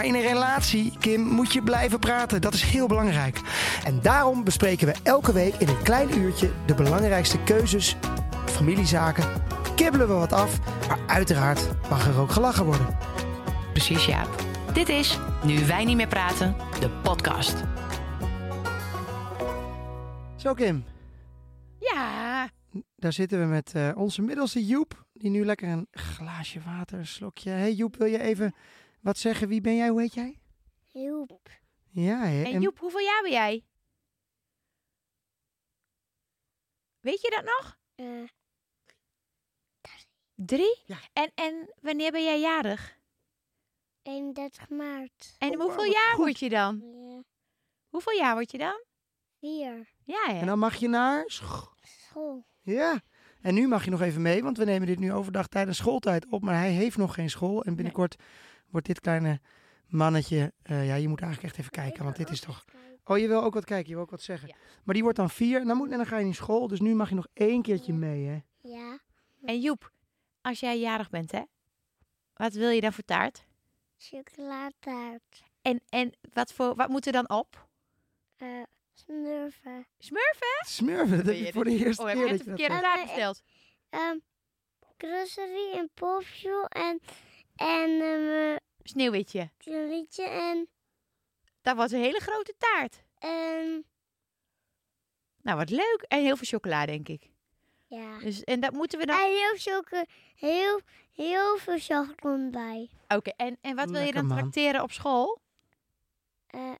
Maar in een relatie, Kim, moet je blijven praten. Dat is heel belangrijk. En daarom bespreken we elke week in een klein uurtje de belangrijkste keuzes, familiezaken. Kibbelen we wat af, maar uiteraard mag er ook gelachen worden. Precies, Jaap. Dit is Nu wij niet meer praten, de podcast. Zo, Kim. Ja. Daar zitten we met eh, onze middelste Joep, die nu lekker een glaasje water, een slokje. hey Joep, wil je even wat zeggen? Wie ben jij? Hoe heet jij? Joep. Ja, hè? En Joep, hoeveel jaar ben jij? Weet je dat nog? eh, Drie? Ja. En, en wanneer ben jij jarig? 31 maart. En Oh, hoeveel wat jaar goed. word je dan? Ja, Hoeveel jaar word je dan? 4. Ja, hè? En dan mag je naar school. School. Ja. En nu mag je nog even mee, want we nemen dit nu overdag tijdens schooltijd op. Maar hij heeft nog geen school. En binnenkort wordt dit kleine mannetje... eh, ja, je moet eigenlijk echt even kijken, want dit is toch... Oh, je wil ook wat kijken, je wil ook wat zeggen. Ja. Maar die wordt dan vier en dan, moet, en dan ga je in school. Dus nu mag je nog één keertje mee, hè? Ja, En Joep, als jij jarig bent, hè? Wat wil je dan voor taart? chocoladetaart. En, en wat, voor, wat moet er dan op? eh smurfen. Smurfen? Smurfen, dat heb je voor de eerste Oh, heb keer je dat net je dat verkeerde taart besteld? ehm grocery en popshoe en, en um, Sneeuwwitje. liedje en, Dat was een hele grote taart. en Nou, wat leuk. En heel veel chocola, denk ik. ja. Dus, en dat moeten we dan... En heel, choco, heel, heel veel chocolade bij. Oké, en, en wat wil je dan man. trakteren op school? Eh,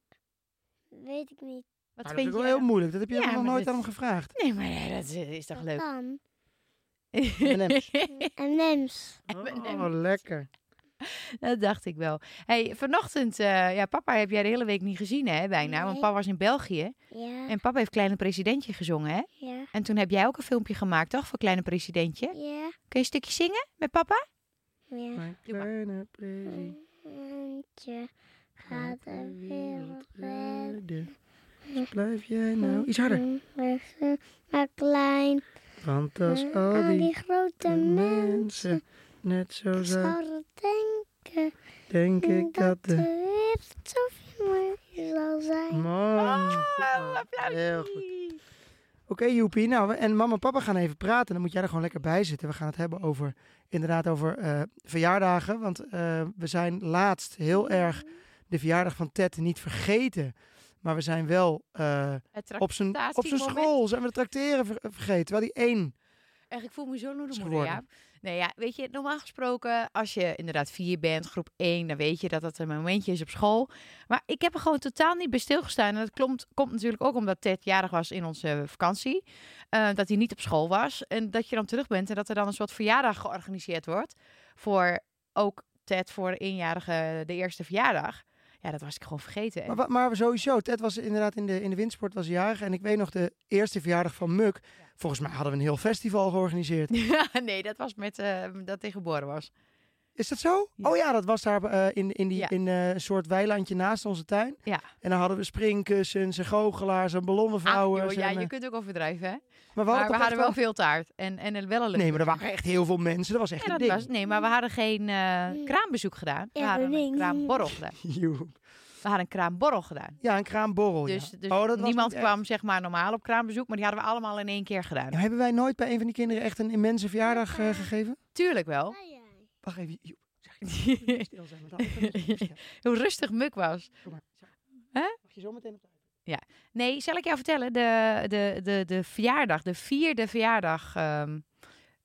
weet ik niet. Wat dat vind is wel je? heel moeilijk. Dat heb je Ja, nog nooit dit- aan hem gevraagd. Nee, maar ja, dat is, is toch Dat leuk? kan. M&M's. En nems. Oh, lekker. dat dacht ik wel. hey, vanochtend, eh, ja, papa heb jij de hele week niet gezien, hè, bijna. Want papa was in België. Ja, En papa heeft Kleine Presidentje gezongen, hè? ja, En toen heb jij ook een filmpje gemaakt, toch, voor Kleine Presidentje? ja, Kun je een stukje zingen met papa? ja. Mijn kleine president Eentje gaat de wereld redden. Dus blijf jij nou iets harder. Maar klein, Want als eh, al die grote mensen mensen net zo zijn, zouden denken denk ik dat de de wereld mooier zal zijn. man. Oh, Heel goed. Oké, Joepie. Nou, en mama en papa gaan even praten. Dan moet jij er gewoon lekker bij zitten. We gaan het hebben over, inderdaad, over eh, verjaardagen. Want eh, we zijn laatst heel erg de verjaardag van Ted niet vergeten. Maar we zijn wel eh, op zijn, op zijn tractatiemoment. school zijn we de tracteren ver- vergeten. Terwijl die één Echt, ik voel me zo ja. Nee, ja, weet je, normaal gesproken, als je inderdaad vier bent, groep 1, dan weet je dat dat een momentje is op school. Maar ik heb er gewoon totaal niet bij stilgestaan. En dat komt natuurlijk ook omdat Ted jarig was in onze vakantie. Eh, dat hij niet op school was. En dat je dan terug bent en dat er dan een soort verjaardag georganiseerd wordt. Voor ook Ted voor de eenjarige, de eerste verjaardag. Ja, dat was ik gewoon vergeten. Maar, maar sowieso, Ted was inderdaad in de, in de windsport was jarig. En ik weet nog de eerste verjaardag van Muk. Volgens mij hadden we een heel festival georganiseerd. Ja, nee, dat was met eh, dat hij geboren was. Is dat zo? Ja. Oh ja, dat was daar eh, in, in, die, Ja. in eh, een soort weilandje naast onze tuin. Ja. En dan hadden we springkussens en goochelaars en joh, ja, en, je kunt ook overdrijven, hè? Maar we Maar hadden, we wel veel taart. En, en wel een Nee, maar er waren echt heel veel mensen. Dat was echt Ja, een dat ding. was, nee, maar we hadden geen eh, kraambezoek gedaan. We hadden een kraamborrel gedaan. We hadden een kraamborrel gedaan. Ja, een kraamborrel. Dus, ja. dus oh, niemand echt- kwam zeg maar normaal op kraambezoek, maar die hadden we allemaal in één keer gedaan. Ja, hebben wij nooit bij een van die kinderen echt een immense verjaardag eh, gegeven? Tuurlijk wel. Wacht even. Joep. Zeg. Hoe rustig Muk was. Kom maar. Hè? Mag je zo meteen op de Nee, zal ik jou vertellen, de, de, de, de verjaardag, de vierde verjaardag. ehm,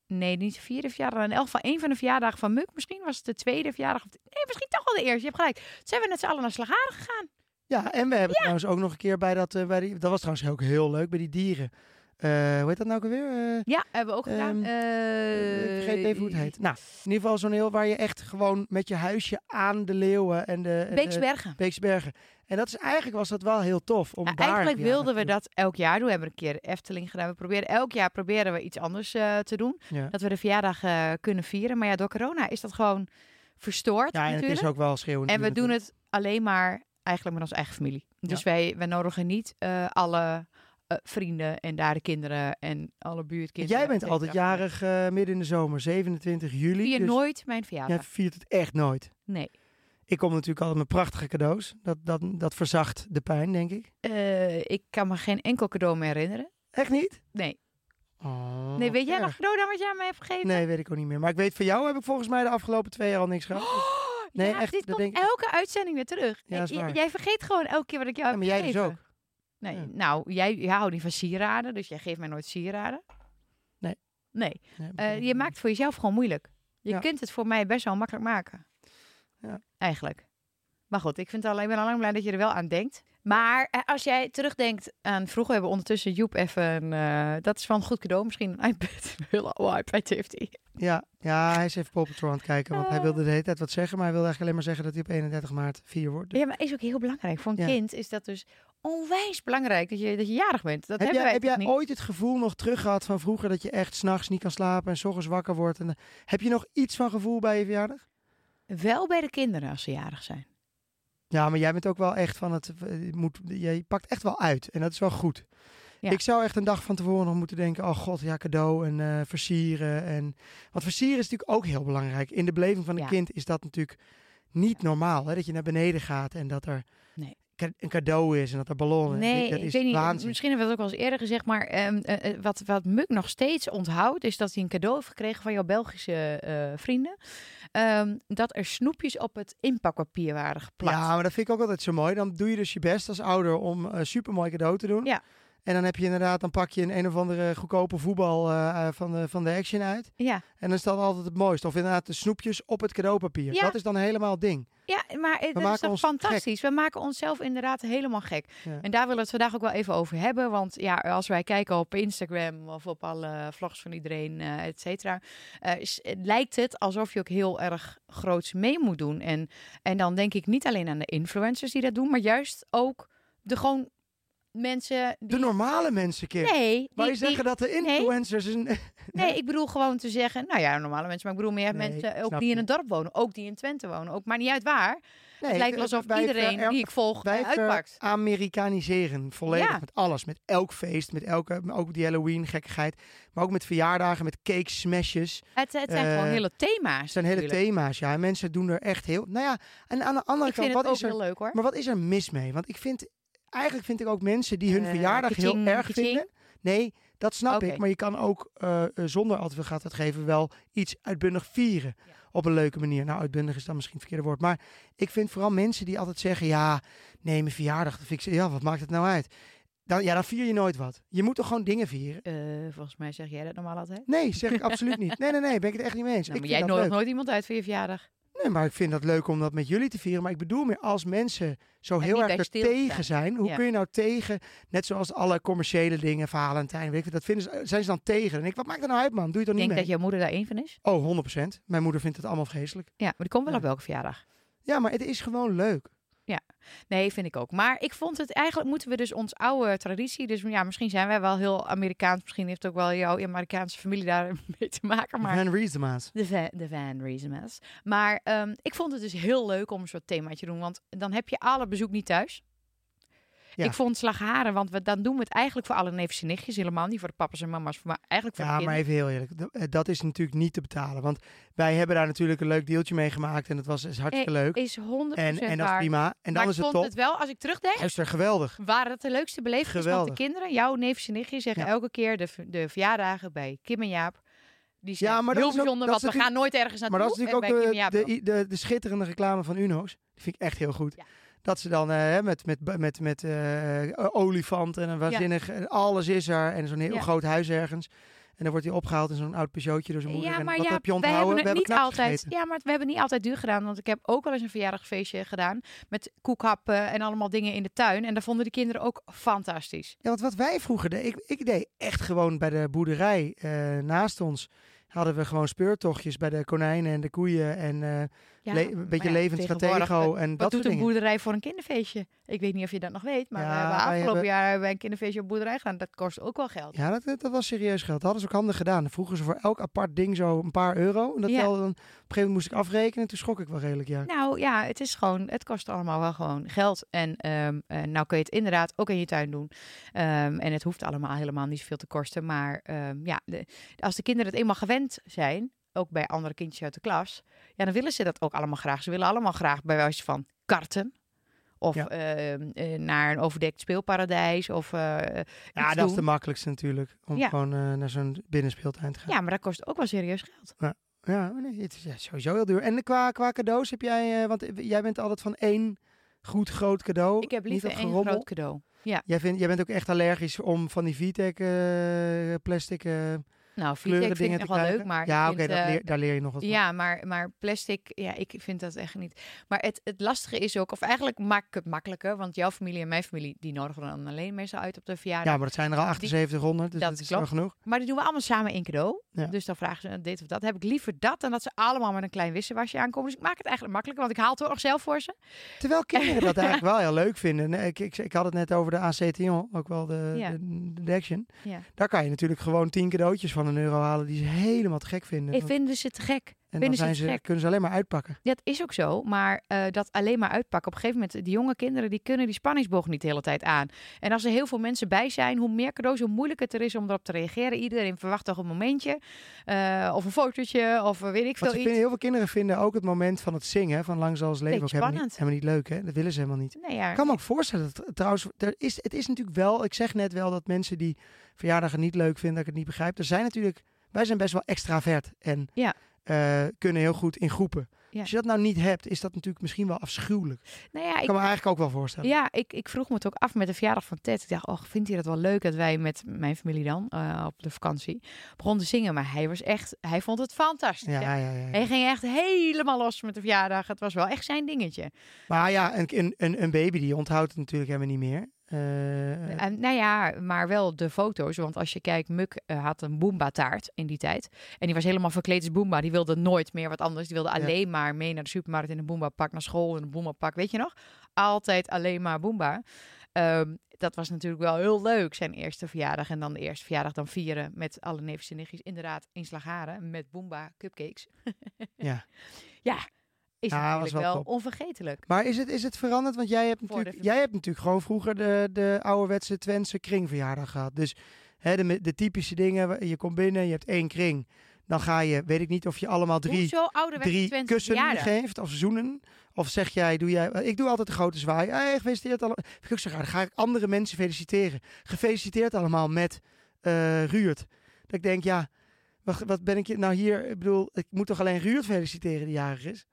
nee, niet de vierde verjaardag. In elk geval één van de verjaardagen van Muk. Misschien was het de tweede verjaardag. Of de- nee, misschien toch wel de eerste. Je hebt gelijk. Toen zijn we met z'n allen naar Slagharen gegaan. Ja, en we hebben trouwens ook nog een keer bij dat, eh, bij die, dat was trouwens ook heel leuk, bij die dieren. Eh, hoe heet dat nou ook alweer? Eh, Ja, hebben we ook gedaan. Ik vergeet even hoe het heet. Nou, in ieder geval zo'n heel waar je echt gewoon met je huisje aan de leeuwen en de... en de Beeksbergen. En dat is eigenlijk was dat wel heel tof. Om daar eigenlijk ja, wilden we dat elk jaar doen. We hebben een keer Efteling gedaan. We proberen elk jaar proberen we iets anders te doen. Ja. Dat we de verjaardag kunnen vieren. Maar ja, door corona is dat gewoon verstoord Ja, en het is ook wel schreeuwen. En we doen het alleen maar eigenlijk met onze eigen familie. Dus wij, wij nodigen niet alle eh, vrienden en daar de kinderen en alle buurtkinderen. Jij bent altijd jarig eh, midden in de zomer, 27 juli. Vier dus nooit mijn verjaardag. Jij viert het echt nooit. Nee. Ik kom natuurlijk altijd met prachtige cadeaus. Dat, dat, dat verzacht de pijn, denk ik. Eh, ik kan me geen enkel cadeau meer herinneren. Echt niet? Nee. Oh, nee, weet jij nog erg. cadeau dan wat jij mij hebt gegeven? Nee, weet ik ook niet meer. Maar ik weet, van jou heb ik volgens mij de afgelopen twee jaar al niks gehad. Dus- nee, ja, echt, dit dat komt denk ik- elke uitzending weer terug. Ja. Jij vergeet gewoon elke keer wat ik jou Ja, heb maar jij dus gegeven. ook. Nee, Ja. nou, jij, jij houdt niet van sieraden, dus jij geeft mij nooit sieraden. Nee. Nee, Nee, Eh, je maakt het voor jezelf gewoon moeilijk. Je Ja. kunt het voor mij best wel makkelijk maken. Ja. Eigenlijk. Maar goed, ik, vind het al, ik ben al lang blij dat je er wel aan denkt. Maar eh, als jij terugdenkt aan vroeger, hebben we ondertussen Joep even... eh, dat is wel een goed cadeau, misschien een iPad. Oude iPad heeft hij. Ja, ja, hij is even Paw Patrol aan het kijken. Want hij wilde de hele tijd wat zeggen. Maar hij wilde eigenlijk alleen maar zeggen dat hij op 31 maart 4 wordt. Dus Ja, maar is ook heel belangrijk. Voor een Ja. kind is dat dus onwijs belangrijk dat je, dat je jarig bent. Dat heb jij, heb jij niet? ooit het gevoel nog terug gehad van vroeger dat je echt s'nachts niet kan slapen en s ochtends wakker wordt? En, eh, heb je nog iets van gevoel bij je verjaardag? Wel bij de kinderen als ze jarig zijn. Ja, maar jij bent ook wel echt van het. eh, moet, jij pakt echt wel uit en dat is wel goed. Ja. Ik zou echt een dag van tevoren nog moeten denken: oh god, ja, cadeau en eh, versieren. En, want versieren is natuurlijk ook heel belangrijk. In de beleving van een Ja. kind is dat natuurlijk niet normaal. Hè? Dat je naar beneden gaat en dat er Nee. Een cadeau is en dat er ballonnen. Nee, dat ik is weet niet. waanzin. Misschien hebben we het ook wel eens eerder gezegd, maar ehm, eh, eh, wat, wat Muk nog steeds onthoudt, is dat hij een cadeau heeft gekregen van jouw Belgische eh, vrienden. Ehm, dat er snoepjes op het inpakpapier waren geplakt. Ja, maar dat vind ik ook altijd zo mooi. Dan doe je dus je best als ouder om een supermooi cadeau te doen. Ja. En dan heb je inderdaad, dan pak je een een of andere goedkope voetbal eh, eh, van, de, van de Action uit. ja. En dan is dat altijd het mooiste. Of inderdaad de snoepjes op het cadeaupapier. Ja. Dat is dan helemaal het ding. Ja, maar het is toch fantastisch. We maken onszelf inderdaad helemaal gek. Ja. En daar willen we het vandaag ook wel even over hebben. Want ja, als wij kijken op Instagram of op alle vlogs van iedereen, eh et cetera, lijkt het alsof je ook heel erg groots mee moet doen. En, en dan denk ik niet alleen aan de influencers die dat doen, maar juist ook de gewoon mensen De die... normale mensen, Kim. Nee, die- je zeggen dat de nee. influencers... Een... Nee, ik bedoel gewoon te zeggen, nou ja, normale mensen, maar ik bedoel meer Nee, mensen ook die in een dorp wonen, ook die in Twente wonen, ook maar niet uit waar. Nee, het lijkt wel alsof wij iedereen ver- die ik volg Wij eh, uitpakt. Amerikaniseren volledig Ja. met alles. Met elk feest, met elke, ook die Halloween gekkigheid. Maar ook met verjaardagen, met cake smashes. Het, het zijn Eh, gewoon hele thema's. Het zijn hele thema's, ja. En mensen doen er echt heel... Nou ja, en aan de andere Ik kant, vind wat het ook is er... heel leuk hoor. Maar wat is er mis mee? Want ik vind... Eigenlijk vind ik ook mensen die hun Eh, verjaardag kaching, heel erg kaching. vinden... Nee, dat snap ik. Maar je kan ook eh, zonder uit te geven wel iets uitbundig vieren. Ja. Op een leuke manier. Nou, uitbundig is dan misschien het verkeerde woord. Maar ik vind vooral mensen die altijd zeggen... Ja, nee, mijn verjaardag. Dan vind ik, ja, wat maakt het nou uit? Dan, ja, dan vier je nooit wat. Je moet toch gewoon dingen vieren? Volgens mij zeg jij dat normaal altijd. Nee, zeg ik absoluut niet. Nee, nee, nee, ben ik het echt niet mee eens. Nou, ik maar jij dat nooit iemand uit voor je verjaardag. Nee, maar ik vind dat leuk om dat met jullie te vieren. Maar ik bedoel meer als mensen zo En heel erg er tegen zijn. Hoe Ja. kun je nou tegen, net zoals alle commerciële dingen, Valentijn, weet ik, dat vinden ze, zijn ze dan tegen. En ik, wat maakt er nou uit, man? Doe je Ik niet denk mee? dat jouw moeder daar één van is. Oh, 100%. Mijn moeder vindt het allemaal vreselijk. Ja, maar die komt wel Ja. op welke verjaardag. Ja, maar het is gewoon leuk. Nee, vind ik ook. Maar ik vond het eigenlijk moeten we dus ons oude traditie. Dus ja, misschien zijn wij wel heel Amerikaans. Misschien heeft ook wel jouw Amerikaanse familie daar mee te maken. Maar Van Riesema's. De Van, de van Reasons. Maar ehm, ik vond het dus heel leuk om een soort themaatje te doen. Want dan heb je alle bezoek niet thuis. Ja. Ik vond slagharen, want we, dan doen we het eigenlijk voor alle neefjes en nichtjes. Helemaal niet voor de papa's en mama's, maar eigenlijk voor Ja, maar even heel eerlijk. eh, Dat is natuurlijk niet te betalen. Want wij hebben daar natuurlijk een leuk deeltje mee gemaakt. En dat was is hartstikke leuk. Is 100% En, en dat is prima. En dan maar is ik het vond top. het wel, als ik terugdenk, Luister, geweldig. waren het de leukste belevingen. Want de kinderen, jouw neefjes en nichtjes, zeggen Ja. elke keer de, de verjaardagen bij Kim en Jaap. Die zijn Ja, maar dat heel is bijzonder, dat want is we gaan nooit ergens naartoe. Maar dat is natuurlijk ook de, de, de, de, schitterende reclame van Uno's. Die vind ik echt heel goed. Ja. Dat ze dan eh, hè, met, met, met, met eh, olifant en een waanzinnig... en Alles is er en zo'n heel groot huis ergens. En dan wordt hij opgehaald in zo'n oud Peugeotje door zijn moeder. Ja, en maar wat ja, heb je onthouden? hebben het niet altijd. gegeten. Ja, maar we hebben niet altijd duur gedaan. Want ik heb ook wel eens een verjaardagsfeestje gedaan. Met koekhappen en allemaal dingen in de tuin. En daar vonden de kinderen ook fantastisch. Ja, want wat wij vroeger deden, ik, ik deed echt gewoon bij de boerderij eh, naast ons. Hadden we gewoon speurtochtjes bij de konijnen en de koeien. En eh, le- een beetje ja, levend tegenwoordig, stratego eh, en dat Wat soort doet een dingen. boerderij voor een kinderfeestje? Ik weet niet of je dat nog weet. Maar Ja, we hebben afgelopen hebben- jaar hebben wij een kinderfeestje op boerderij gedaan. Dat kost ook wel geld. Ja, dat, dat was serieus geld. Dat hadden ze ook handig gedaan. Dan vroegen ze voor elk apart ding zo een paar euro. En dat dan, op een gegeven moment moest ik afrekenen. Toen schrok ik wel redelijk, ja. Nou ja, het is gewoon, het kost allemaal wel gewoon geld. En eh, nou kun je het inderdaad ook in je tuin doen. Ehm, en het hoeft allemaal helemaal niet zoveel te kosten. Maar ehm, ja, de- als de kinderen het eenmaal gewend zijn, ook bij andere kindjes uit de klas, ja, dan willen ze dat ook allemaal graag. Ze willen allemaal graag bij wijze van karten. Of Ja. ehm, eh, naar een overdekt speelparadijs. Of, eh, Ja, dat is de makkelijkste natuurlijk. Om Ja. gewoon eh, naar zo'n binnenspeeltuin te gaan. Ja, maar dat kost ook wel serieus geld. Ja, nee, het is ja, sowieso heel duur. En qua, qua cadeaus heb jij, want jij bent altijd van één goed groot cadeau. Ik heb liever één groot cadeau. Ja, Jij, vindt, jij bent ook echt allergisch om van die VTech eh, plastic nou, kleuren VTech vind dingen ik nog wel leuk. Maar ja, oké, eh, daar leer je nog wat van. Ja, maar, maar plastic, ja, ik vind dat echt niet. Maar het, het lastige is ook, of eigenlijk maak ik het makkelijker, want jouw familie en mijn familie, die nodigen dan alleen meestal uit op de verjaardag. Ja, maar dat zijn er al 7800, dus dat dat, is wel genoeg. Maar die doen we allemaal samen in cadeau. Ja. Dus dan vragen ze dit of dat. Heb ik liever dat dan dat ze allemaal met een klein wisselwasje aankomen. Dus ik maak het eigenlijk makkelijker, want ik haal het nog zelf voor ze. Terwijl kinderen dat eigenlijk wel heel leuk vinden. Nee, Ik, ik, ik had het net over de AC Tion, ook wel de, Ja. de, de Action. Ja. Daar kan je natuurlijk gewoon 10 cadeautjes van een euro halen die ze helemaal te gek vinden. Ik vind ze te gek. En dan vinden ze zijn te ze, gek. kunnen ze alleen maar uitpakken. Dat is ook zo, maar eh, dat alleen maar uitpakken. Op een gegeven moment, die jonge kinderen, die kunnen die spanningsboog niet de hele tijd aan. En als er heel veel mensen bij zijn, hoe meer cadeaus, hoe moeilijker het er is om erop te reageren. Iedereen verwacht toch een momentje, eh, of een fotootje, of eh, weet ik veel iets. vinden, heel veel kinderen vinden ook het moment van het zingen, van Lang zal het leven ook helemaal niet, spannend. helemaal niet leuk. Hè? Dat willen ze helemaal niet. Nee, ja. Ik kan me ook voorstellen, dat, trouwens, er is, het is natuurlijk wel, ik zeg net wel dat mensen die verjaardagen niet leuk vinden, dat ik het niet begrijp. Er zijn natuurlijk, wij zijn best wel extravert en Ja. Eh, kunnen heel goed in groepen. Ja. Als je dat nou niet hebt, is dat natuurlijk misschien wel afschuwelijk. Nou ja, Ik kan me eigenlijk ook wel voorstellen. ja ik, ik vroeg me het ook af met de verjaardag van Ted. Ik dacht, oh, vindt hij dat wel leuk dat wij met mijn familie dan eh, op de vakantie begonnen te zingen? Maar hij was echt, hij vond het fantastisch. Ja, ja, ja, ja. Hij ging echt helemaal los met de verjaardag. Het was wel echt zijn dingetje. Maar ja, een, een, een baby die onthoudt het natuurlijk helemaal niet meer. Eh, En, nou ja, maar wel de foto's. Want als je kijkt, Muk eh, had een Boomba-taart in die tijd. En die was helemaal verkleed als Boomba. Die wilde nooit meer wat anders. Die wilde Ja. alleen maar mee naar de supermarkt in een Boomba-pak. Naar school in een Boomba-pak. Weet je nog? Altijd alleen maar Boomba. Ehm, dat was natuurlijk wel heel leuk, zijn eerste verjaardag. En dan de eerste verjaardag dan vieren met alle neefjes en nichtjes. Inderdaad, in Slagharen met Boomba cupcakes. ja. Ja, is Ja, was wel onvergetelijk. Maar is het, is het veranderd? Want jij hebt, Voor natuurlijk, jij hebt natuurlijk gewoon vroeger de, de ouderwetse Twentse kringverjaardag gehad. Dus hè, de, de typische dingen, je komt binnen, je hebt één kring. Dan ga je, weet ik niet of je allemaal drie, drie kussen geeft of zoenen. Of zeg jij, doe jij, ik doe altijd de grote zwaai. Hey, gefeliciteerd allemaal. Vind ik ook zo raar. Dan ga ik andere mensen feliciteren. Gefeliciteerd allemaal met eh Ruurt. Dat ik denk, ja, wat, wat ben ik je nou hier? Ik bedoel, ik moet toch alleen Ruurt feliciteren die jarig is?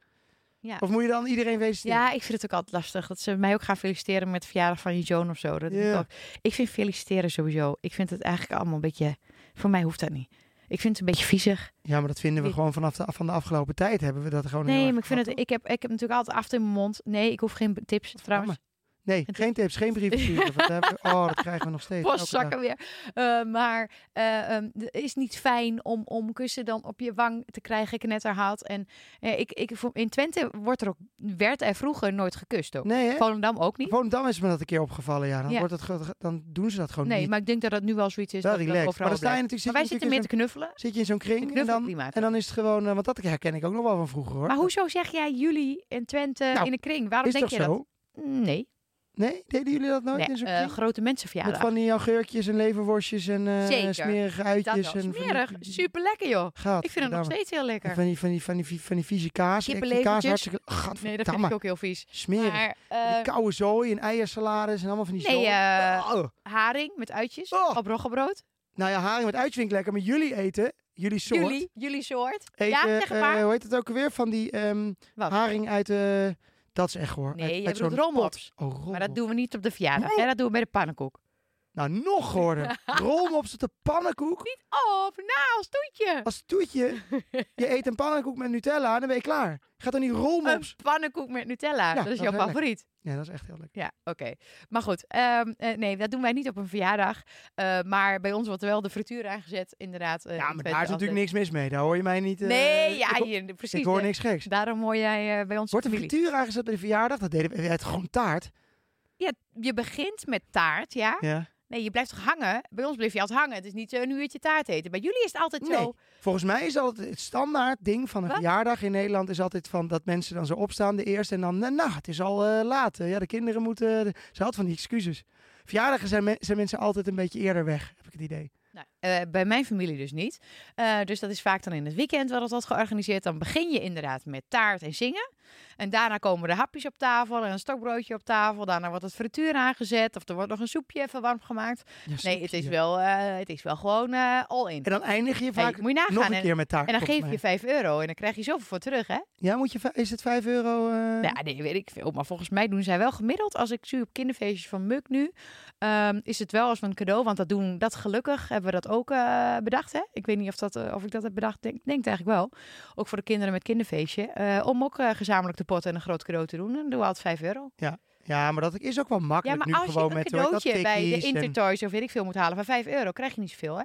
Ja. Of moet je dan iedereen feliciteren? Ja, ik vind het ook altijd lastig. Dat ze mij ook gaan feliciteren met de verjaardag van je Joan of zo. Dat ik, ook. ik vind feliciteren sowieso. Ik vind het eigenlijk allemaal een beetje... Voor mij hoeft dat niet. Ik vind het een beetje viezig. Ja, maar dat vinden we Ik- gewoon vanaf de, van de afgelopen tijd hebben we dat gewoon Nee, maar ik vind het... Ik heb, ik heb natuurlijk altijd af in mijn mond. Nee, ik hoef geen tips trouwens. Nee, geen tips, geen brieven sturen. dat we- oh, dat krijgen we nog steeds. Postzakken weer. Eh, maar eh, ehm, het is niet fijn om, om kussen dan op je wang te krijgen, knetterhaat. En eh, ik, ik, in Twente wordt er ook, werd er vroeger nooit gekust ook. Nee, hè? Volendam ook niet. Volendam is me dat een keer opgevallen. Ja, dan, Ja. Wordt het, dan doen ze dat gewoon Nee, niet. maar ik denk dat het nu wel zoiets is. Dat dat relaxed. Maar dan sta je blijft. natuurlijk, Maar wij zitten meer te knuffelen. zit je in zo'n kring en dan, en dan is het gewoon... want dat herken ik ook nog wel van vroeger hoor. Maar hoezo zeg jij jullie in Twente Nou, in een kring? Waarom is denk toch je zo? dat? Nee, Nee, deden jullie dat nooit nee in zo'n eh, kring? grote Met mensenverjaardag. van die augurkjes en leverworstjes en eh, smerige uitjes. en Smerig, die- super lekker joh. Ik vind het nog steeds heel En lekker. van die, van die, van die, van die vieze kaas. Kaas hartstikke... Nee, dat vind ik ook heel vies. Smerig. Maar eh, die koude zooi en eiersalades en allemaal van die Nee, zooi. eh, Oh. haring met uitjes Oh. op roggebrood. Nou ja, haring met uitje vind ik lekker, maar jullie eten, jullie soort, Jullie, jullie soort. eten, ja, zeg maar. eh, hoe heet het ook alweer, van die ehm, haring uit, eh dat is echt hoor. Nee, uit, je uit bedoelt. Oh. Maar dat doen we niet op de verjaardag. Dat doen we bij de pannenkoek. Nou, nog gehoorder. Rolmops op de pannenkoek. Niet op, na als toetje. Als toetje, je eet een pannenkoek met Nutella en dan ben je klaar. Gaat dan niet rolmops? Een pannenkoek met Nutella. Ja, dat is jouw favoriet. Ja, dat is echt heel lekker. Ja, oké. Maar goed, ehm, eh, nee, dat doen wij niet op een verjaardag. Eh, maar bij ons wordt wel de frituur aangezet, inderdaad. eh, Ja, maar daar is natuurlijk niks mis mee. Daar hoor je mij niet... Nee, ja, ik, hier, precies. ik hoor niks geks. Daarom hoor jij bij ons Wordt de frituur aangezet bij de verjaardag? Dat deden we. Het gewoon taart. Ja, je begint met taart, ja. Ja. Nee, je blijft toch hangen? Bij ons bleef je altijd hangen. Het is niet zo een uurtje taart eten. Bij jullie is het altijd Nee. zo. Volgens mij is altijd het standaard ding van een Wat? verjaardag in Nederland is altijd van dat mensen dan zo opstaan de eerste en dan, eh, nou, het is al eh, laat. Eh, Ja, de kinderen moeten, ze had van die excuses. Verjaardagen zijn, me- zijn mensen altijd een beetje eerder weg, heb ik het idee. Nou, eh, bij mijn familie dus niet. Eh, dus dat is vaak dan in het weekend wel dat wordt georganiseerd. Dan begin je inderdaad met taart en zingen. En daarna komen de hapjes op tafel en een stokbroodje op tafel. Daarna wordt het frituur aangezet of er wordt nog een soepje even warm gemaakt. Ja, Nee, het is wel, eh, het is wel gewoon eh, all in. En dan eindig je Hey, vaak moet je nagaan. nog een en, keer met taart. en dan geef je mij. 5 euro en dan krijg je zoveel voor terug, hè? Ja, moet je, is het 5 euro? eh? Ja, nee, weet ik veel. Maar volgens mij doen zij wel gemiddeld. Als ik zie op kinderfeestjes van Muk nu, ehm, is het wel als een cadeau. Want dat doen, dat gelukkig hebben we dat ook bedacht. Hè? Ik weet niet of, dat, of ik dat heb bedacht. Denk, denk eigenlijk wel. Ook voor de kinderen met kinderfeestje. om ook eh, gezamenlijk te potten en een groot cadeau te doen. En dan doen we altijd 5 euro. Ja, maar dat is ook wel Ja, makkelijk maar nu als je gewoon een met dat, cadeautje bij de en- Intertoys of weet ik veel moet halen van 5 euro, krijg je niet zoveel, hè?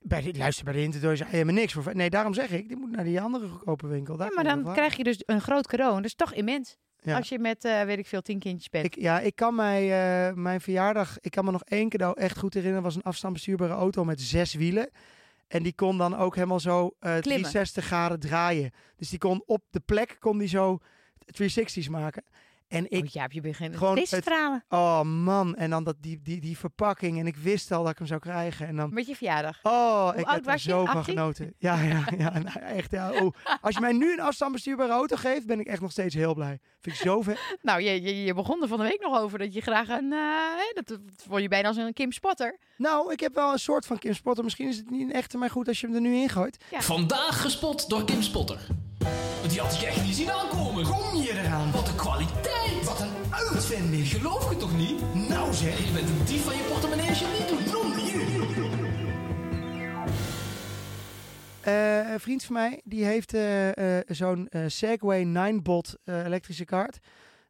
Bij de, luister, bij de Intertoys je me niks voor. Nee, daarom zeg ik, die moet naar die andere goedkope winkel. Daar Ja, maar je dan krijg je dus een groot cadeau. En dat is toch immens. Ja. Als je met, eh, weet ik veel, 10 kindjes bent. Ik, ja, ik kan mij, eh, mijn verjaardag, ik kan me nog één cadeau echt goed herinneren. was een afstandsbestuurbare auto met zes wielen. En die kon dan ook helemaal zo eh 360 graden draaien. Dus die kon op de plek, kon die zo 360's maken. En ik, oh, ja, je begint gewoon deze het- verhalen. oh man, en dan dat, die, die, die verpakking. En ik wist al dat ik hem zou krijgen. En dan, Met je verjaardag. oh, ik heb er zo van 18? genoten. Ja, ja, ja, nou, echt. Ja, oh. Als je mij nu een afstandsbestuurbare auto geeft, ben ik echt nog steeds heel blij. Vind ik zo vet. Nou, je, je, je begon er van de week nog over dat je graag een... eh, dat, dat vond je bijna als een Kim Spotter. Nou, ik heb wel een soort van Kim Spotter. Misschien is het niet een echte, maar goed als je hem er nu in gooit. Ja. Vandaag gespot door Kim Spotter. Want die had ik echt niet zien aankomen. Kom je eraan? Wat een kwaliteit. Een uitvinding. Geloof je toch niet? Nou zeg. Je bent een dief van je portemonnee als je het niet doet. Eh, een vriend van mij, die heeft eh, eh, zo'n Segway 9-bot eh, elektrische kaart.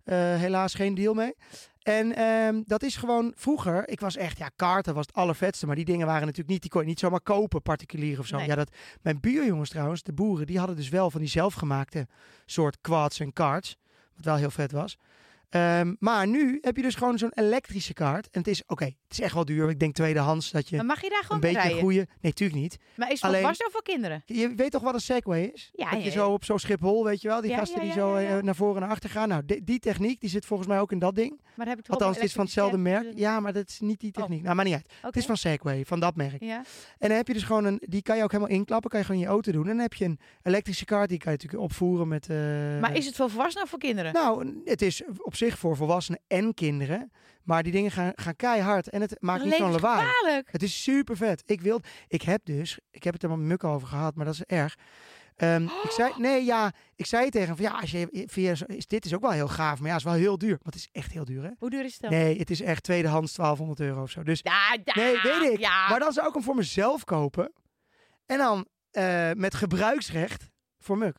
Eh, helaas geen deal mee. En ehm, dat is gewoon vroeger, ik was echt, ja, kaarten was het allervetste. Maar die dingen waren natuurlijk niet, die kon je niet zomaar kopen, particulier of zo. Nee. Ja, dat, mijn buurjongens trouwens, de boeren, die hadden dus wel van die zelfgemaakte soort quads en karts. Wat wel heel vet was. Ehm, maar nu heb je dus gewoon zo'n elektrische kaart. En het is, oké, het is echt wel duur. Ik denk tweedehands dat je Maar mag je daar een gewoon beetje rijden? goede... Nee, natuurlijk niet. Maar is het Alleen- vast voor kinderen? Je weet toch wat een Segway is? Ja, dat ja, je zo op zo'n Schiphol, weet je wel, die Ja, gasten ja, die zo eh, naar voren en naar achter gaan. Nou, die, die techniek, die zit volgens mij ook in dat ding. Maar heb ik Althans, het is van hetzelfde merk. Ja, maar dat is niet die Oh. techniek. Nou, maar niet uit. Het is van Segway, van dat merk. Ja. En dan heb je dus gewoon een, die kan je ook helemaal inklappen, kan je gewoon in je auto doen. En dan heb je een elektrische kaart, die kan je natuurlijk opvoeren met... eh, Maar is het voor volwassenen of voor kinderen? Nou, het is op zich voor volwassenen en kinderen. Maar die dingen gaan, gaan keihard en het maakt niet zo'n lawaai. Het is super vet. Ik wil, ik heb dus, ik heb het er met Muk over gehad, maar dat is erg. Ehm, Ik zei, nee, ja, ik zei tegen hem van ja, als je via, is, dit is ook wel heel gaaf, maar ja, is wel heel duur. Want het is echt heel duur, hè? Hoe duur is het dan? Nee, het is echt tweedehands 1200 euro of zo. Dus Ja, ja, nee, weet ik. Ja. Maar dan zou ik hem voor mezelf kopen en dan eh, met gebruiksrecht voor Muk.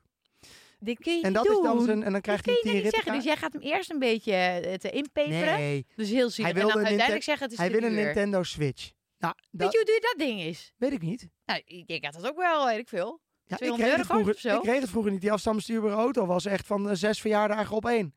Dit kun je En dat is dan zijn, en dan krijgt kun hij je 10 zeggen. Dus jij gaat hem eerst een beetje eh, te inpeperen. Nee, Dus heel zielig. Hij En wilde dan uiteindelijk zeggen het is hij wil een. Nintendo Switch. Nou, Weet je hoe duur dat ding is? weet ik niet. Nou, ik denk dat dat ook wel, weet ik veel. Ja, ik 200 kreeg, euro het vroeger, ik kreeg het vroeger niet. Die afstandsbestuurbare auto was echt van eh, zes verjaardagen op één.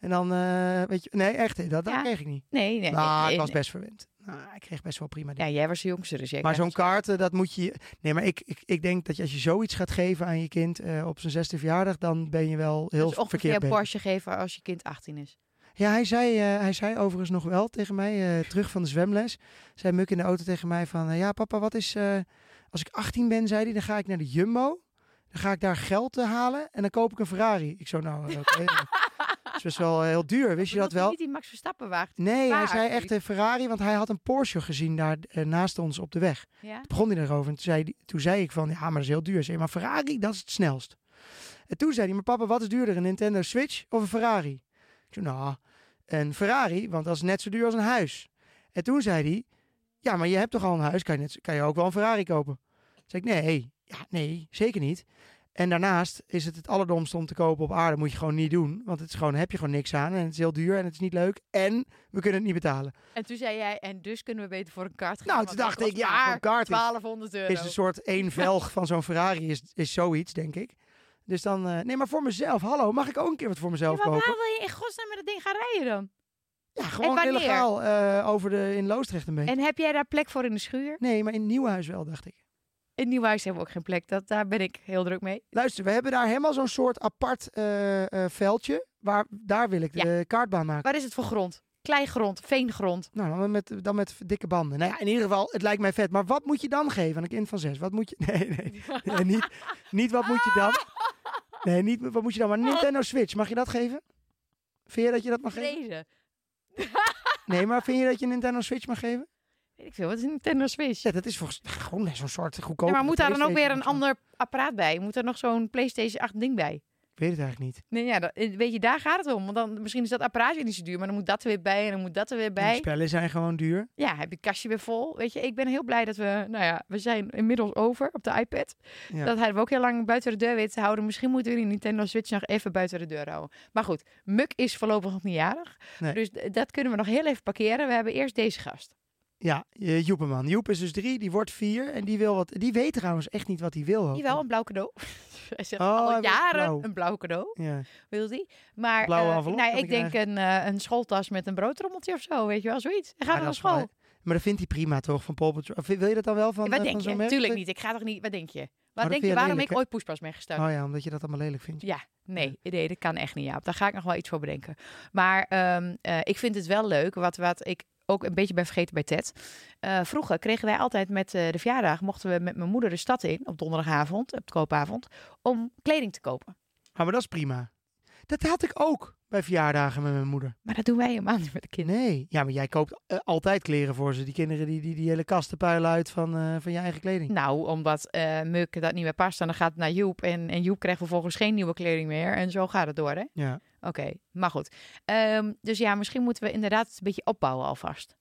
En dan, eh, weet je, nee, echt, dat, dat Ja. kreeg ik niet. Nee, nee. nou, nee, ik was nee. best verwend. Nou, ik kreeg best wel prima dingen. Ja, jij was de jongste, dus jij maar zo'n kaart, dat moet je... Nee, maar ik, ik, ik denk dat je, als je zoiets gaat geven aan je kind eh, op zijn zesde verjaardag, dan ben je wel heel dus verkeerd een bezig. Porsche geven als je kind 18 is. Ja, hij zei, eh, hij zei overigens nog wel tegen mij, terug van de zwemles, zei Muk in de auto tegen mij van, ja papa, wat is, als ik 18 ben, zei hij, dan ga ik naar de Jumbo, dan ga ik daar geld halen en dan koop ik een Ferrari. Ik zo, nou, oké. is best wel eh, heel duur, wist je dat wel? Niet die Max Verstappen waagt. Nee, hij zei echt een Ferrari, want hij had een Porsche gezien daar eh, naast ons op de weg. Ja? Toen begon hij erover en toen zei, toen zei ik van, ja, maar dat is heel duur. Zei, maar Ferrari, dat is het snelst. En toen zei hij, maar papa, wat is duurder, een Nintendo Switch of een Ferrari? Ik zei, nou, een Ferrari, want dat is net zo duur als een huis. En toen zei hij, ja, maar je hebt toch al een huis, kan je, net, kan je ook wel een Ferrari kopen? Toen zei ik, nee, ja, nee, zeker niet. En daarnaast is het het allerdomste om te kopen op aarde, moet je gewoon niet doen. Want het is gewoon, heb je gewoon niks aan en het is heel duur en het is niet leuk. En we kunnen het niet betalen. En toen zei jij, en dus kunnen we beter voor een kaart gaan. Nou, toen dacht ik, ja, maar voor een kaart is- 1200 euro. Is een soort één velg van zo'n Ferrari is, is zoiets, denk ik. Dus dan, eh, nee, maar voor mezelf, hallo, mag ik ook een keer wat voor Ja, mezelf maar waar kopen? wil je in godsnaam met dat ding gaan rijden dan? Ja, gewoon illegaal eh, over de, in Loosdrecht een beetje. En heb jij daar plek voor in de schuur? Nee, maar in Nieuwhuis wel, dacht ik. In Nieuwhuis hebben we ook geen plek. Dat, daar ben ik heel druk mee. Luister, we hebben daar helemaal zo'n soort apart eh, eh, veldje. Waar, daar wil ik de kaartbaan maken. Waar is het voor grond? Kleigrond, veengrond. Nou, dan met, dan met dikke banden. Nou ja, in ieder geval, het lijkt mij vet. Maar wat moet je dan geven aan een kind van zes? Wat moet je... Nee, nee. nee niet, niet wat moet je dan. Nee, niet wat moet je dan. Maar Nintendo Switch, mag je dat geven? Vind je dat je dat mag geven? Deze. Nee, maar vind je dat je een Nintendo Switch mag geven? Weet ik veel. Wat is een Nintendo Switch? Ja, dat is volgens gewoon zo'n soort goedkoop. Ja, maar moet daar dan ook weer een ander apparaat bij? Moet er nog zo'n PlayStation 8 ding bij? Ik weet het eigenlijk niet. Nee, ja, dat, eh, weet je, daar gaat het om. Want dan, misschien is dat apparaatje niet zo duur, maar dan moet dat er weer bij en dan moet dat er weer bij. spellen zijn gewoon duur. Ja, heb je kastje weer vol. Weet je, ik ben heel blij dat we, nou ja, we zijn inmiddels over op de iPad. Ja. Dat hadden we ook heel lang buiten de deur weten te houden. Misschien moeten we die Nintendo Switch nog even buiten de deur houden. Maar goed, Muk is voorlopig nog niet jarig. Nee. Dus dat kunnen we nog heel even parkeren. We hebben eerst deze gast. Ja, eh, Joepeman. Joep is dus drie, die wordt vier. En die wil wat. Die weet trouwens echt niet wat hij wil. hoor. Die wel een blauw cadeau. Hij zegt Oh, al jaren blauw. een blauw cadeau, Ja. wil hij. Maar eh, envelop kan ik denk een, eh, een schooltas met een broodtrommeltje of zo, weet je wel, zoiets. Hij gaat Ja, naar school. wel- Maar dat vindt hij prima toch, van Paul Patrol? Of Wil je dat dan wel van, Ja, wat denk je? Tuurlijk niet. Ik ga toch niet. Wat denk je? Wat denk je waarom lelijk, ik ooit poespas ben gestart? Oh ja, omdat je dat allemaal lelijk vindt. Ja, nee, nee, dat kan echt niet, Jaap. Daar ga ik nog wel iets voor bedenken. Maar ehm, eh, ik vind het wel leuk, wat, wat ik ook een beetje ben vergeten bij Ted. Eh, vroeger kregen wij altijd met eh, de verjaardag, mochten we met mijn moeder de stad in, op donderdagavond, op koopavond, om kleding te kopen. Ah, maar dat is prima. Dat had ik ook bij verjaardagen met mijn moeder. Maar dat doen wij helemaal niet met de kinderen. Nee, ja, maar jij koopt eh, altijd kleren voor ze. Die kinderen die die, die hele kasten puilen uit van, eh, van je eigen kleding. Nou, omdat eh Muk dat niet meer past, en dan gaat het naar Joep. En, en Joep krijgt vervolgens geen nieuwe kleding meer. En zo gaat het door, hè? Ja. Oké, maar goed. Ehm, dus ja, misschien moeten we inderdaad een beetje opbouwen alvast.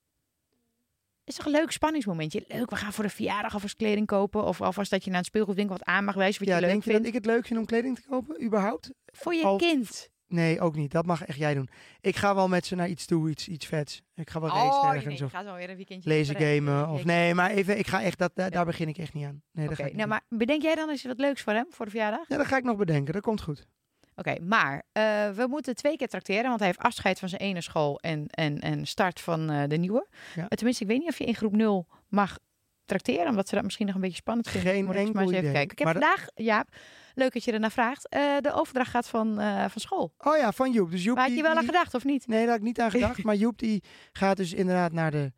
Is toch een leuk spanningsmomentje? Leuk, we gaan voor de verjaardag alvast kleding kopen. Of alvast dat je naar een speelgoedwinkel wat aan mag wijzen wat ja, je leuk denk je vindt. dat ik het leuk vind om kleding te kopen, überhaupt? Voor je al- kind. Nee, ook niet. Dat mag echt jij doen. Ik ga wel met ze naar iets toe, iets, iets vets. Ik ga wel racen Oh, ergens nee, of je gaat wel weer een weekendje. lezen gamen. Of nee, maar even, ik ga echt, dat, daar, daar begin ik echt niet aan. Nee, dat ga ik nou, maar bedenk jij dan eens wat leuks voor hem, voor de verjaardag? Ja, dat ga ik nog bedenken. Dat komt goed. Oké, maar eh, we moeten twee keer trakteren, want hij heeft afscheid van zijn ene school en, en, en start van eh, de nieuwe. Ja. Tenminste, ik weet niet of je in groep 0 mag trakteren, omdat ze dat misschien nog een beetje spannend vinden. Geen Moet ik maar enkel eens even idee. kijken. Ik heb Maar vandaag, ja, leuk dat je ernaar vraagt, eh, de overdracht gaat van, eh, van school. Oh ja, van Joep. Dus Joep Maar had je wel aan gedacht, of niet? Nee, daar had ik niet aan gedacht. maar Joep die gaat dus inderdaad naar de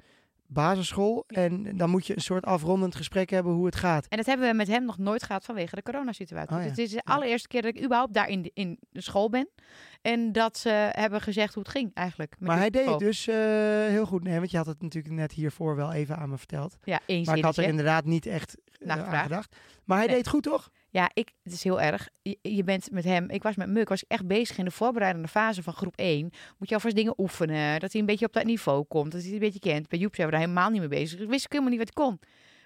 basisschool. En dan moet je een soort afrondend gesprek hebben hoe het gaat. En dat hebben we met hem nog nooit gehad vanwege de coronasituatie. Oh ja. Dus dit is de allereerste keer dat ik überhaupt daar in de, in de school ben. En dat ze hebben gezegd hoe het ging eigenlijk. Maar hij deed het dus eh, heel goed. Nee, want je had het natuurlijk net hiervoor wel even aan me verteld. Ja, één Maar ik had er inderdaad niet echt Naar aan gedacht. Maar hij Nee. deed het goed, toch? Ja, ik, het is heel erg. Je, je bent met hem, ik was met Muk, was ik echt bezig in de voorbereidende fase van groep 1. Moet je alvast dingen oefenen, dat hij een beetje op dat niveau komt, dat hij het een beetje kent. Bij Joep zijn we daar helemaal niet mee bezig. Ik wist ik helemaal niet wat hij kon.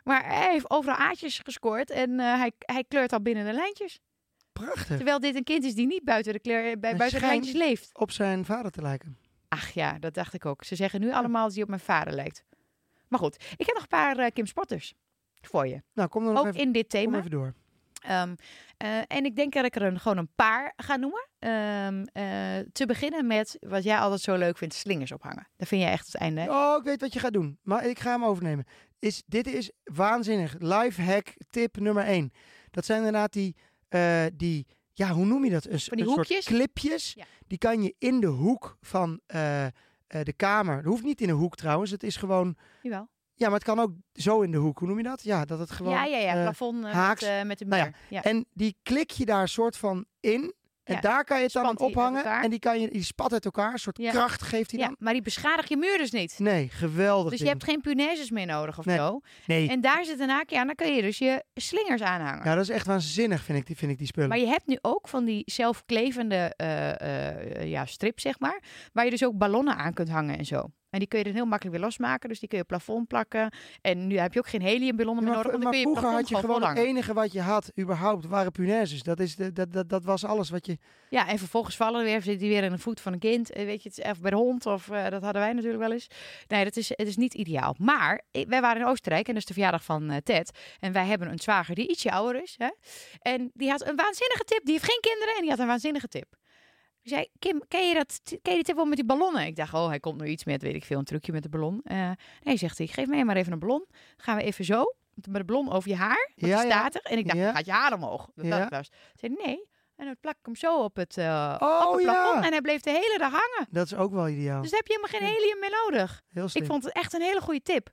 Maar hij heeft overal aatjes gescoord en eh, hij, hij kleurt al binnen de lijntjes. Prachtig. Terwijl dit een kind is die niet buiten de, kleur, bij, buiten de lijntjes leeft. Op zijn vader te lijken. Ach ja, dat dacht ik ook. Ze zeggen nu allemaal dat hij op mijn vader lijkt. Maar goed, ik heb nog een paar eh, Kim Spotters voor je. Nou, kom dan nog Ook even, in dit kom thema. even door. Ehm, eh, en ik denk dat ik er een, gewoon een paar ga noemen. Ehm, eh, te beginnen met wat jij altijd zo leuk vindt, slingers ophangen. Dat vind jij echt het einde. Oh, ik weet wat je gaat doen. Maar ik ga hem overnemen. Is, dit is waanzinnig. Life hack tip nummer 1. Dat zijn inderdaad die, eh, die ja, hoe noem je dat? Een, s- Van die een hoekjes? soort clipjes. Ja. Die kan je in de hoek van de kamer. Dat hoeft niet in de hoek trouwens. Het is gewoon, Jawel. Ja, maar het kan ook zo in de hoek. Hoe noem je dat? Ja, dat het gewoon... ja, ja, ja. eh, Plafond eh, haaks. met, eh, met de Nou muur. ja. En die klik je daar soort van in. En Ja, daar kan je het dan ophangen. En die, kan je, die spat uit elkaar. Een soort kracht geeft hij Ja, dan. maar die beschadigt je muur dus niet. Nee, geweldig Dus je hebt geen punaises meer nodig of Nee. zo. Nee, En daar zit een haakje aan. Dan kun je dus je slingers aanhangen. ja, dat is echt waanzinnig vind ik die, vind ik die spullen. Maar je hebt nu ook van die zelfklevende eh, eh, ja, strip, zeg maar. Waar je dus ook ballonnen aan kunt hangen en zo. En die kun je dan heel makkelijk weer losmaken. Dus die kun je op plafond plakken. En nu heb je ook geen heliumballonnen meer maar, nodig. Maar kun je vroeger had je gewoon het enige wat je had, überhaupt, waren punaises. Dat, is de, dat, dat, dat was alles wat je... Ja, en vervolgens vallen er weer, zit die weer in de voet van een kind. Eh, Weet je, het is even bij de hond of eh, dat hadden wij natuurlijk wel eens. Nee, dat is, het is niet ideaal. Maar ik- wij waren in Oostenrijk en dat is de verjaardag van eh, Ted. En wij hebben een zwager die ietsje ouder is. Hè? En die had een waanzinnige tip. Die heeft geen kinderen en die had een waanzinnige tip. Zei, Kim, ken je, dat, ken je die tip wel met die ballonnen? Ik dacht, oh, hij komt nu iets met, weet ik veel, een trucje met de ballon. Eh, nee, zegt hij, geef mij maar even een ballon. Gaan we even zo, met de ballon over je haar. Want Ja, ja. er. En ik dacht, Ja. gaat je haar omhoog? Dat Ja. was. Zei, nee. En dan plak ik hem zo op het, Oh, op het plafond. ja. En hij bleef de hele dag hangen. Dat is ook wel ideaal. Dus daar heb je helemaal geen helium meer nodig. Heel slim. Ik vond het echt een hele goede tip.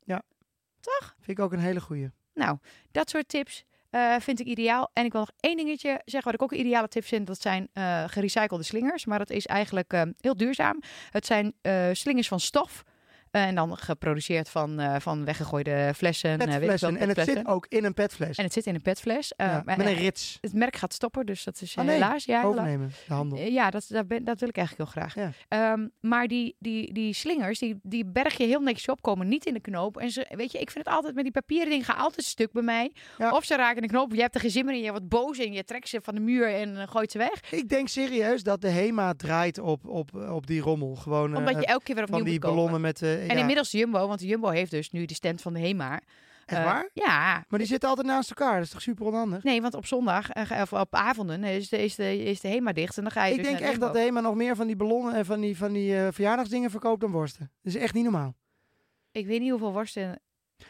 Vind ik ook een hele goeie. Nou, dat soort tips eh, vind ik ideaal. En ik wil nog één dingetje zeggen wat ik ook een ideale tip vind. Dat zijn eh gerecyclede slingers. Maar dat is eigenlijk eh, heel duurzaam. Het zijn slingers van stof. Eh, en dan geproduceerd van, eh, van weggegooide flessen. eh, Petflessen. En het zit ook in een petfles. En het zit in een petfles. Ja, met een rits. het merk gaat stoppen, dus dat is Oh, nee. helaas. Ja, helaas. Overnemen, de handel. Ja, dat, dat, ben- dat wil ik eigenlijk heel graag. Ja. Ehm, maar die, die, die slingers, die, die berg je heel netjes op, komen niet in de knoop. En ze, weet je, ik vind het altijd met die papieren dingen gaan altijd stuk bij mij. Ja. Of ze raken in de knoop, je hebt er geen zin meer in, je wordt boos en je trekt ze van de muur en gooit ze weg. Ik denk serieus dat de HEMA draait op, op, op die rommel. Gewoon Omdat je elke keer weer opnieuw van die ballonnen met... En ja, inmiddels de Jumbo, want de Jumbo heeft dus nu de stand van de HEMA. Echt Eh, waar? Ja. Maar die zitten altijd naast elkaar. Dat is toch super onhandig? Nee, want op zondag, eh, of op avonden, is de, is, de, is de HEMA dicht en dan ga je Ik dus denk echt dat de. HEMA nog meer van die ballonnen en van die, van die eh, verjaardagsdingen verkoopt dan worsten. Dat is echt niet normaal. Ik weet niet hoeveel worsten...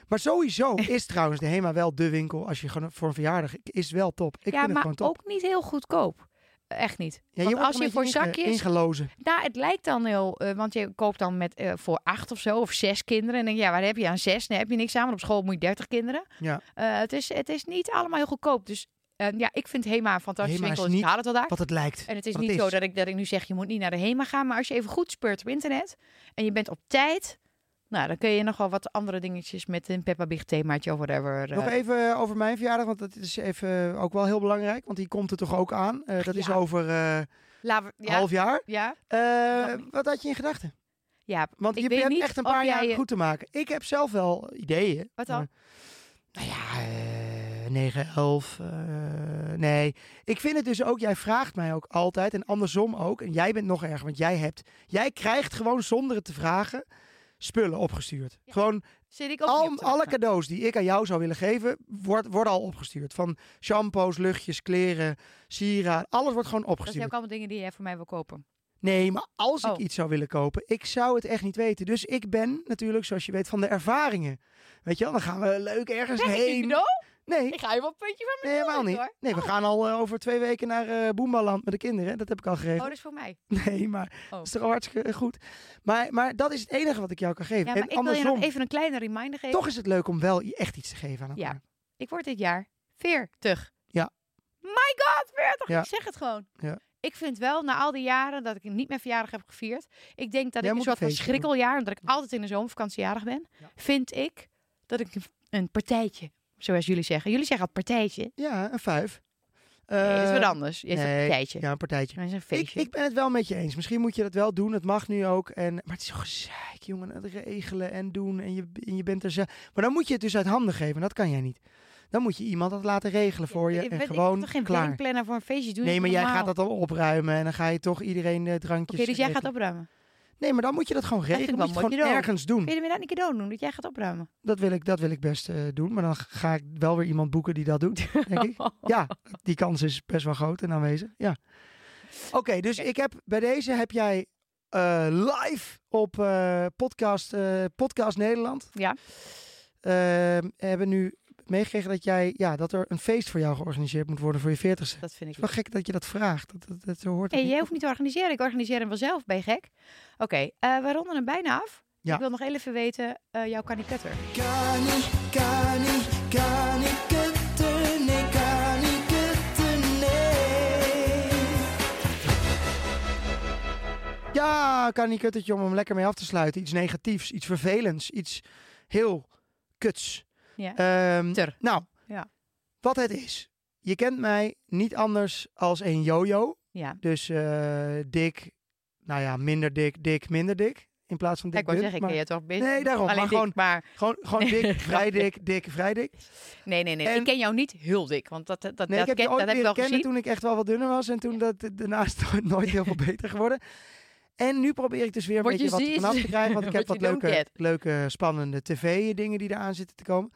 Maar sowieso is trouwens de HEMA wel de winkel als je gewoon voor een verjaardag is wel top. Ik ja, vind het gewoon top. ook niet heel goedkoop. Echt niet. ja, Want als je voor zakjes... ingelozen. Nou, het lijkt dan heel, eh, want je koopt dan met eh, voor acht of zo, of zes kinderen. En denk je, ja, waar heb je aan zes? Nee, heb je niks aan, want op school moet je dertig kinderen. Ja. Eh, het, is, het is niet allemaal heel goedkoop. Dus ja, ik vind Hema een fantastische Hema is winkel, dus ik niet haal het wel daar. Wat het lijkt. En het is niet het zo is. dat ik, dat ik nu zeg, je moet niet naar de Hema gaan. Maar als je even goed speurt op internet en je bent op tijd... Nou, dan kun je nog wel wat andere dingetjes met een Peppa Big themaatje of whatever. eh, Nog even over mijn verjaardag, want dat is even ook wel heel belangrijk. Want die komt er toch ook aan. Eh, dat is over eh we- ja, half jaar. Ja, Eh, wat had je in gedachten? ja, Want je hebt echt een paar jaar je- goed te maken. Ik heb zelf wel ideeën. Wat dan? maar- nou ja, eh 9, 11. eh, nee, ik vind het dus ook, jij vraagt mij ook altijd en andersom ook. En jij bent nog erger, want jij hebt, jij krijgt gewoon zonder het te vragen spullen opgestuurd. Ja. Gewoon al, op alle cadeaus die ik aan jou zou willen geven, wordt, worden al opgestuurd. Van shampoos, luchtjes, kleren, sieraden, alles wordt gewoon Dat zijn opgestuurd. ook allemaal dingen die jij voor mij wil kopen. Nee, maar als ik Oh. iets zou willen kopen, ik zou het echt niet weten. Dus ik ben natuurlijk, zoals je weet, van de ervaringen. Weet je wel, dan gaan we leuk ergens een heen. Nee, Ik ga je wel een puntje van nee mijn helemaal neus, niet. hoor. Nee, we Oh. gaan al eh, over twee weken naar eh Boembaland met de kinderen. Dat heb ik al Oh, geregeld. dat is voor mij. Nee, maar Oh. dat is toch al hartstikke eh, goed. Maar, maar dat is het enige wat ik jou kan geven. Ja, en maar ik wil je andersom, nog even een kleine reminder geven. toch is het leuk om wel echt iets te geven aan Ja. elkaar. Ik word dit jaar 40. Ja. My god, 40! Ja. Ik zeg het gewoon. Ja. Ik vind wel, na al die jaren dat ik niet mijn verjaardag heb gevierd. Ik denk dat Jij ik een soort van schrikkeljaar, omdat ik altijd in de zomervakantie jarig ben. Ja. Vind ik dat ik een partijtje, zoals jullie zeggen. Jullie zeggen altijd partijtje. Ja, een vijf. nee, dat is Eh, wat anders. Je zegt nee, partijtje. Ja, een partijtje. Dat is een Ik, feestje. ik ben het wel met je eens. Misschien moet je dat wel doen. Het mag nu ook. En, maar het is zo gezeik, jongen. Het regelen en doen. En je, en je bent er zelf. Maar dan moet je het dus uit handen geven. Dat kan jij niet. Dan moet je iemand dat laten regelen voor je. ik, en gewoon ik toch geen klaar. voor een feestje doen? Nee, maar jij gaat dat al opruimen. En dan ga je toch iedereen eh, drankjes Oké, dus jij gaat opruimen. Nee, maar dan moet je dat gewoon regelen. wel moet je het een gewoon ergens doen. Wil je dat niet cadeau doen, dat jij gaat opruimen? Dat wil ik, dat wil ik best eh, doen. Maar dan ga ik wel weer iemand boeken die dat doet. Denk ik. Ja, die kans is best wel groot en aanwezig. Ja. Oké, dus ik heb bij deze heb jij eh, live op eh, podcast, podcast Nederland. Ja. eh, hebben nu meegekregen dat jij ja, dat er een feest voor jou georganiseerd moet worden voor je 40ste. Dat vind ik Het is wel gek dat je dat vraagt. Dat, dat, dat, zo hoort Hey, jij hoeft niet te organiseren. Ik organiseer hem wel zelf. Ben je gek? Oké, eh, we ronden hem bijna af. Ja. Ik wil nog even weten, eh jouw kaniketter. Kani, kani, kani kutten, nee, kani kutten, nee. Ja, kan niet kuttetje om hem lekker mee af te sluiten. Iets negatiefs, iets vervelends, iets heel kuts. Ja. Ehm, nou, Ja. wat het is. Je kent mij niet anders als een yo-yo. Ja. Dus eh, dik, nou ja, minder dik, dik, minder dik. In plaats van dik ik wou zeggen, ik ken je toch best. Nee, daarom, Alleen maar dik, gewoon- maar Gewoon, gewoon dik, vrij dik, dik, vrij dik. nee, nee, nee. En- Ik ken jou niet heel dik, want dat, dat, Nee, dat, ik heb ken, dat heb ik wel kennen gezien. toen ik echt wel wat dunner was. En toen dat daarnaast nooit heel veel beter geworden. En nu probeer ik dus weer een What beetje wat vanaf te krijgen. Want ik heb wat leuke, leuke, spannende tv-dingen die eraan zitten te komen.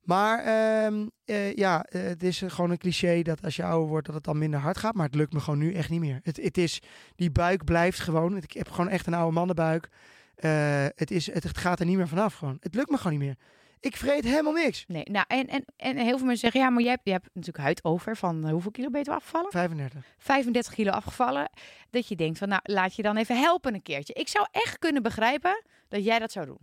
Maar ehm, eh, ja, eh, het is gewoon een cliché dat als je ouder wordt dat het dan minder hard gaat. Maar het lukt me gewoon nu echt niet meer. Het, het is, die buik blijft gewoon. Ik heb gewoon echt een oude mannenbuik. Eh, het, is, het, het gaat er niet meer vanaf gewoon. Het lukt me gewoon niet meer. Ik vreet helemaal niks. Nee, nou, en, en, en heel veel mensen zeggen, ja, maar jij hebt, je hebt natuurlijk huid over van eh, hoeveel kilo ben je afgevallen? 35. 35 kilo afgevallen. Dat je denkt van, nou, laat je dan even helpen een keertje. Ik zou echt kunnen begrijpen dat jij dat zou doen.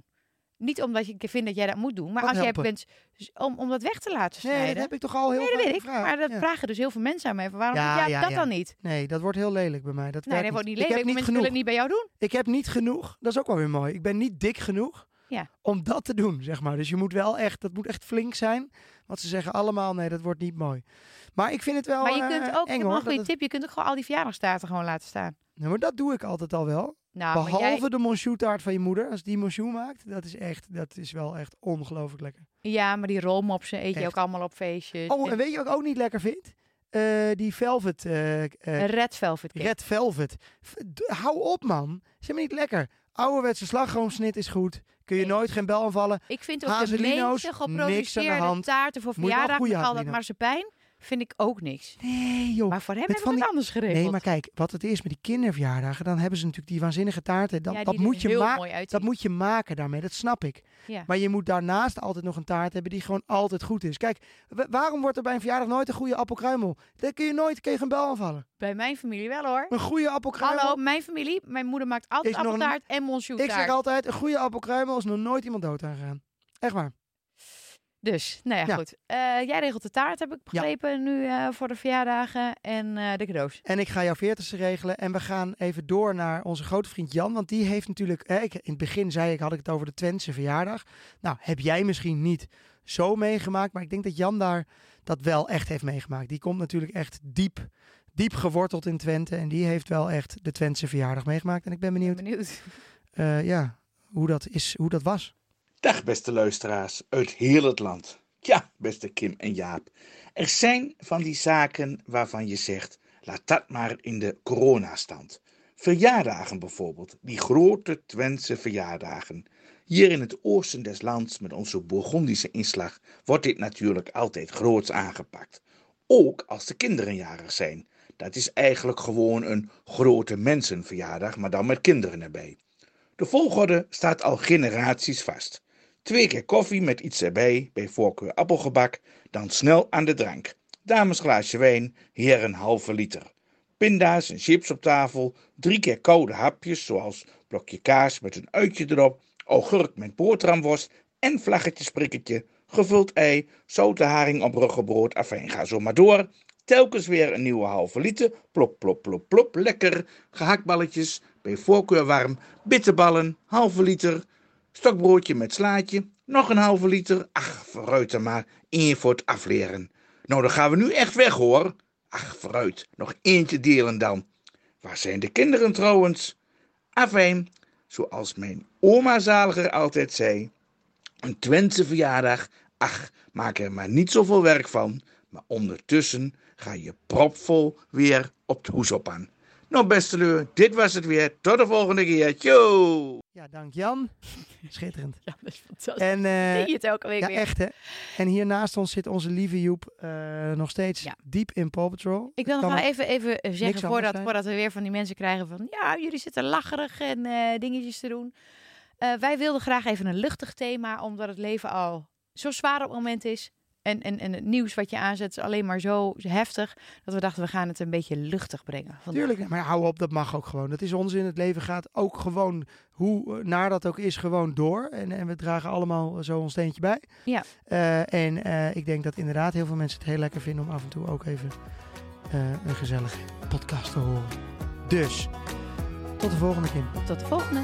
Niet omdat je vind dat jij dat moet doen, maar Wat als jij bent om, om dat weg te laten Nee, snijden. dat heb ik toch al heel nee, dat weet ik. Maar dat Ja. vragen dus heel veel mensen aan mij. Van, waarom Ja, doe jij ja, dat ja. dan niet? Nee, dat wordt heel lelijk bij mij. Dat Nee, werkt dat wordt niet Ik heb lelijk. niet Mensen genoeg. willen het niet bij jou doen. Ik heb niet genoeg. Dat is ook wel weer mooi. Ik ben niet dik genoeg Ja. om dat te doen, zeg maar. Dus je moet wel echt, dat moet echt flink zijn. Want ze zeggen allemaal, nee, dat wordt niet mooi. Maar ik vind het wel maar je eh, kunt ook, ik heb hoor. een goede het- tip, je kunt ook gewoon al die verjaardagstaarten gewoon laten staan. Nee, maar dat doe ik altijd al wel. Nou, Behalve jij, de Monchou taart van je moeder. Als die Monchou maakt, dat is echt, dat is wel echt ongelooflijk lekker. ja, maar die rolmopsen eet je ook allemaal op feestjes. Oh, en weet je wat ik ook niet lekker vind? Eh, die velvet, eh, eh, red velvet cake. red velvet. F- hou op man. Is helemaal niet lekker. Ouderwetse slagroomsnit is goed. Kun je Nee. nooit geen bel aanvallen. Ik vind ook de Hazelino's, meeste niks aan de geproduceerde hand. taarten voor verjaardag met al dat marsepein, vind ik ook niks. Nee joh. Maar voor hem met heb ik van het die- anders geregeld. Nee, maar kijk, wat het is met die kinderverjaardagen, dan hebben ze natuurlijk die waanzinnige taarten. Dat, ja, dat, moet je ma- dat moet je maken daarmee, dat snap ik. Ja. Maar je moet daarnaast altijd nog een taart hebben die gewoon altijd goed is. Kijk, wa- waarom wordt er bij een verjaardag nooit een goede appelkruimel? Daar kun je nooit je geen bel aanvallen. Bij mijn familie wel hoor. Een goede appelkruimel. Hallo, mijn familie. Mijn moeder maakt altijd een- appeltaart en monchou Ik zeg altijd, een goede appelkruimel is nog nooit iemand dood aangegaan. Echt waar. Dus, nou ja, Ja. goed. Eh, jij regelt de taart, heb ik begrepen, nu eh, voor de verjaardagen en eh, de cadeaus. En ik ga jouw veertigste regelen. En we gaan even door naar onze grote vriend Jan. Want die heeft natuurlijk... Hè, ik, in het begin zei ik, had ik het over de Twentse verjaardag. Nou, heb jij misschien niet zo meegemaakt. Maar ik denk dat Jan daar dat wel echt heeft meegemaakt. Die komt natuurlijk echt diep, diep geworteld in Twente. En die heeft wel echt de Twentse verjaardag meegemaakt. En ik ben benieuwd benieuwd. eh, ja, hoe, dat is, hoe dat was. Dag beste luisteraars uit heel het land. Ja, beste Kim en Jaap. Er zijn van die zaken waarvan je zegt, laat dat maar in de coronastand. Verjaardagen bijvoorbeeld, die grote Twentse verjaardagen. Hier in het oosten des lands met onze Bourgondische inslag wordt dit natuurlijk altijd groots aangepakt. Ook als de kinderen jarig zijn. Dat is eigenlijk gewoon een grote mensenverjaardag, maar dan met kinderen erbij. De volgorde staat al generaties vast. Twee keer koffie met iets erbij, bij voorkeur appelgebak, dan snel aan de drank. Dames glaasje wijn, heren halve liter. Pinda's en chips op tafel, drie keer koude hapjes zoals blokje kaas met een uitje erop, augurk met boterhamworst en vlaggetjesprikketje, gevuld ei, zoute haring op ruggenbrood, afijn ga zo maar door. Telkens weer een nieuwe halve liter, plop plop plop plop, lekker, gehaktballetjes, bij voorkeur warm, bitterballen, halve liter, stokbroodje met slaatje, nog een halve liter, ach vooruit dan maar, één voor het afleren. Nou dan gaan we nu echt weg hoor. Ach vooruit, nog eentje delen dan. Waar zijn de kinderen trouwens? Afijn, zoals mijn oma zaliger altijd zei, een Twentse verjaardag, ach, maak er maar niet zoveel werk van, maar ondertussen ga je propvol weer op de hoes op aan. Nou beste leur, dit was het weer. Tot de volgende keer. Tjoe! Ja, dank Jan. Schitterend. Ja, dat is fantastisch. En, eh, Zie je het elke week ja, weer. echt hè. En hier naast ons zit onze lieve Joep eh, nog steeds Ja. diep in Paw Patrol. Ik wil nog wel even, even zeggen, voordat, zijn. voordat we weer van die mensen krijgen van... Ja, jullie zitten lacherig en eh, dingetjes te doen. Eh, wij wilden graag even een luchtig thema, omdat het leven al zo zwaar op het moment is. En, en, en het nieuws wat je aanzet is alleen maar zo heftig. Dat we dachten, we gaan het een beetje luchtig brengen. vandaag. Tuurlijk, maar hou op, dat mag ook gewoon. Dat is onzin. Het leven gaat ook gewoon, hoe eh, naar dat ook is, gewoon door. En, en we dragen allemaal zo ons steentje bij. Ja. Eh, en eh, ik denk dat inderdaad heel veel mensen het heel lekker vinden om af en toe ook even een gezellige podcast te horen. Dus, tot de volgende keer. Tot de volgende.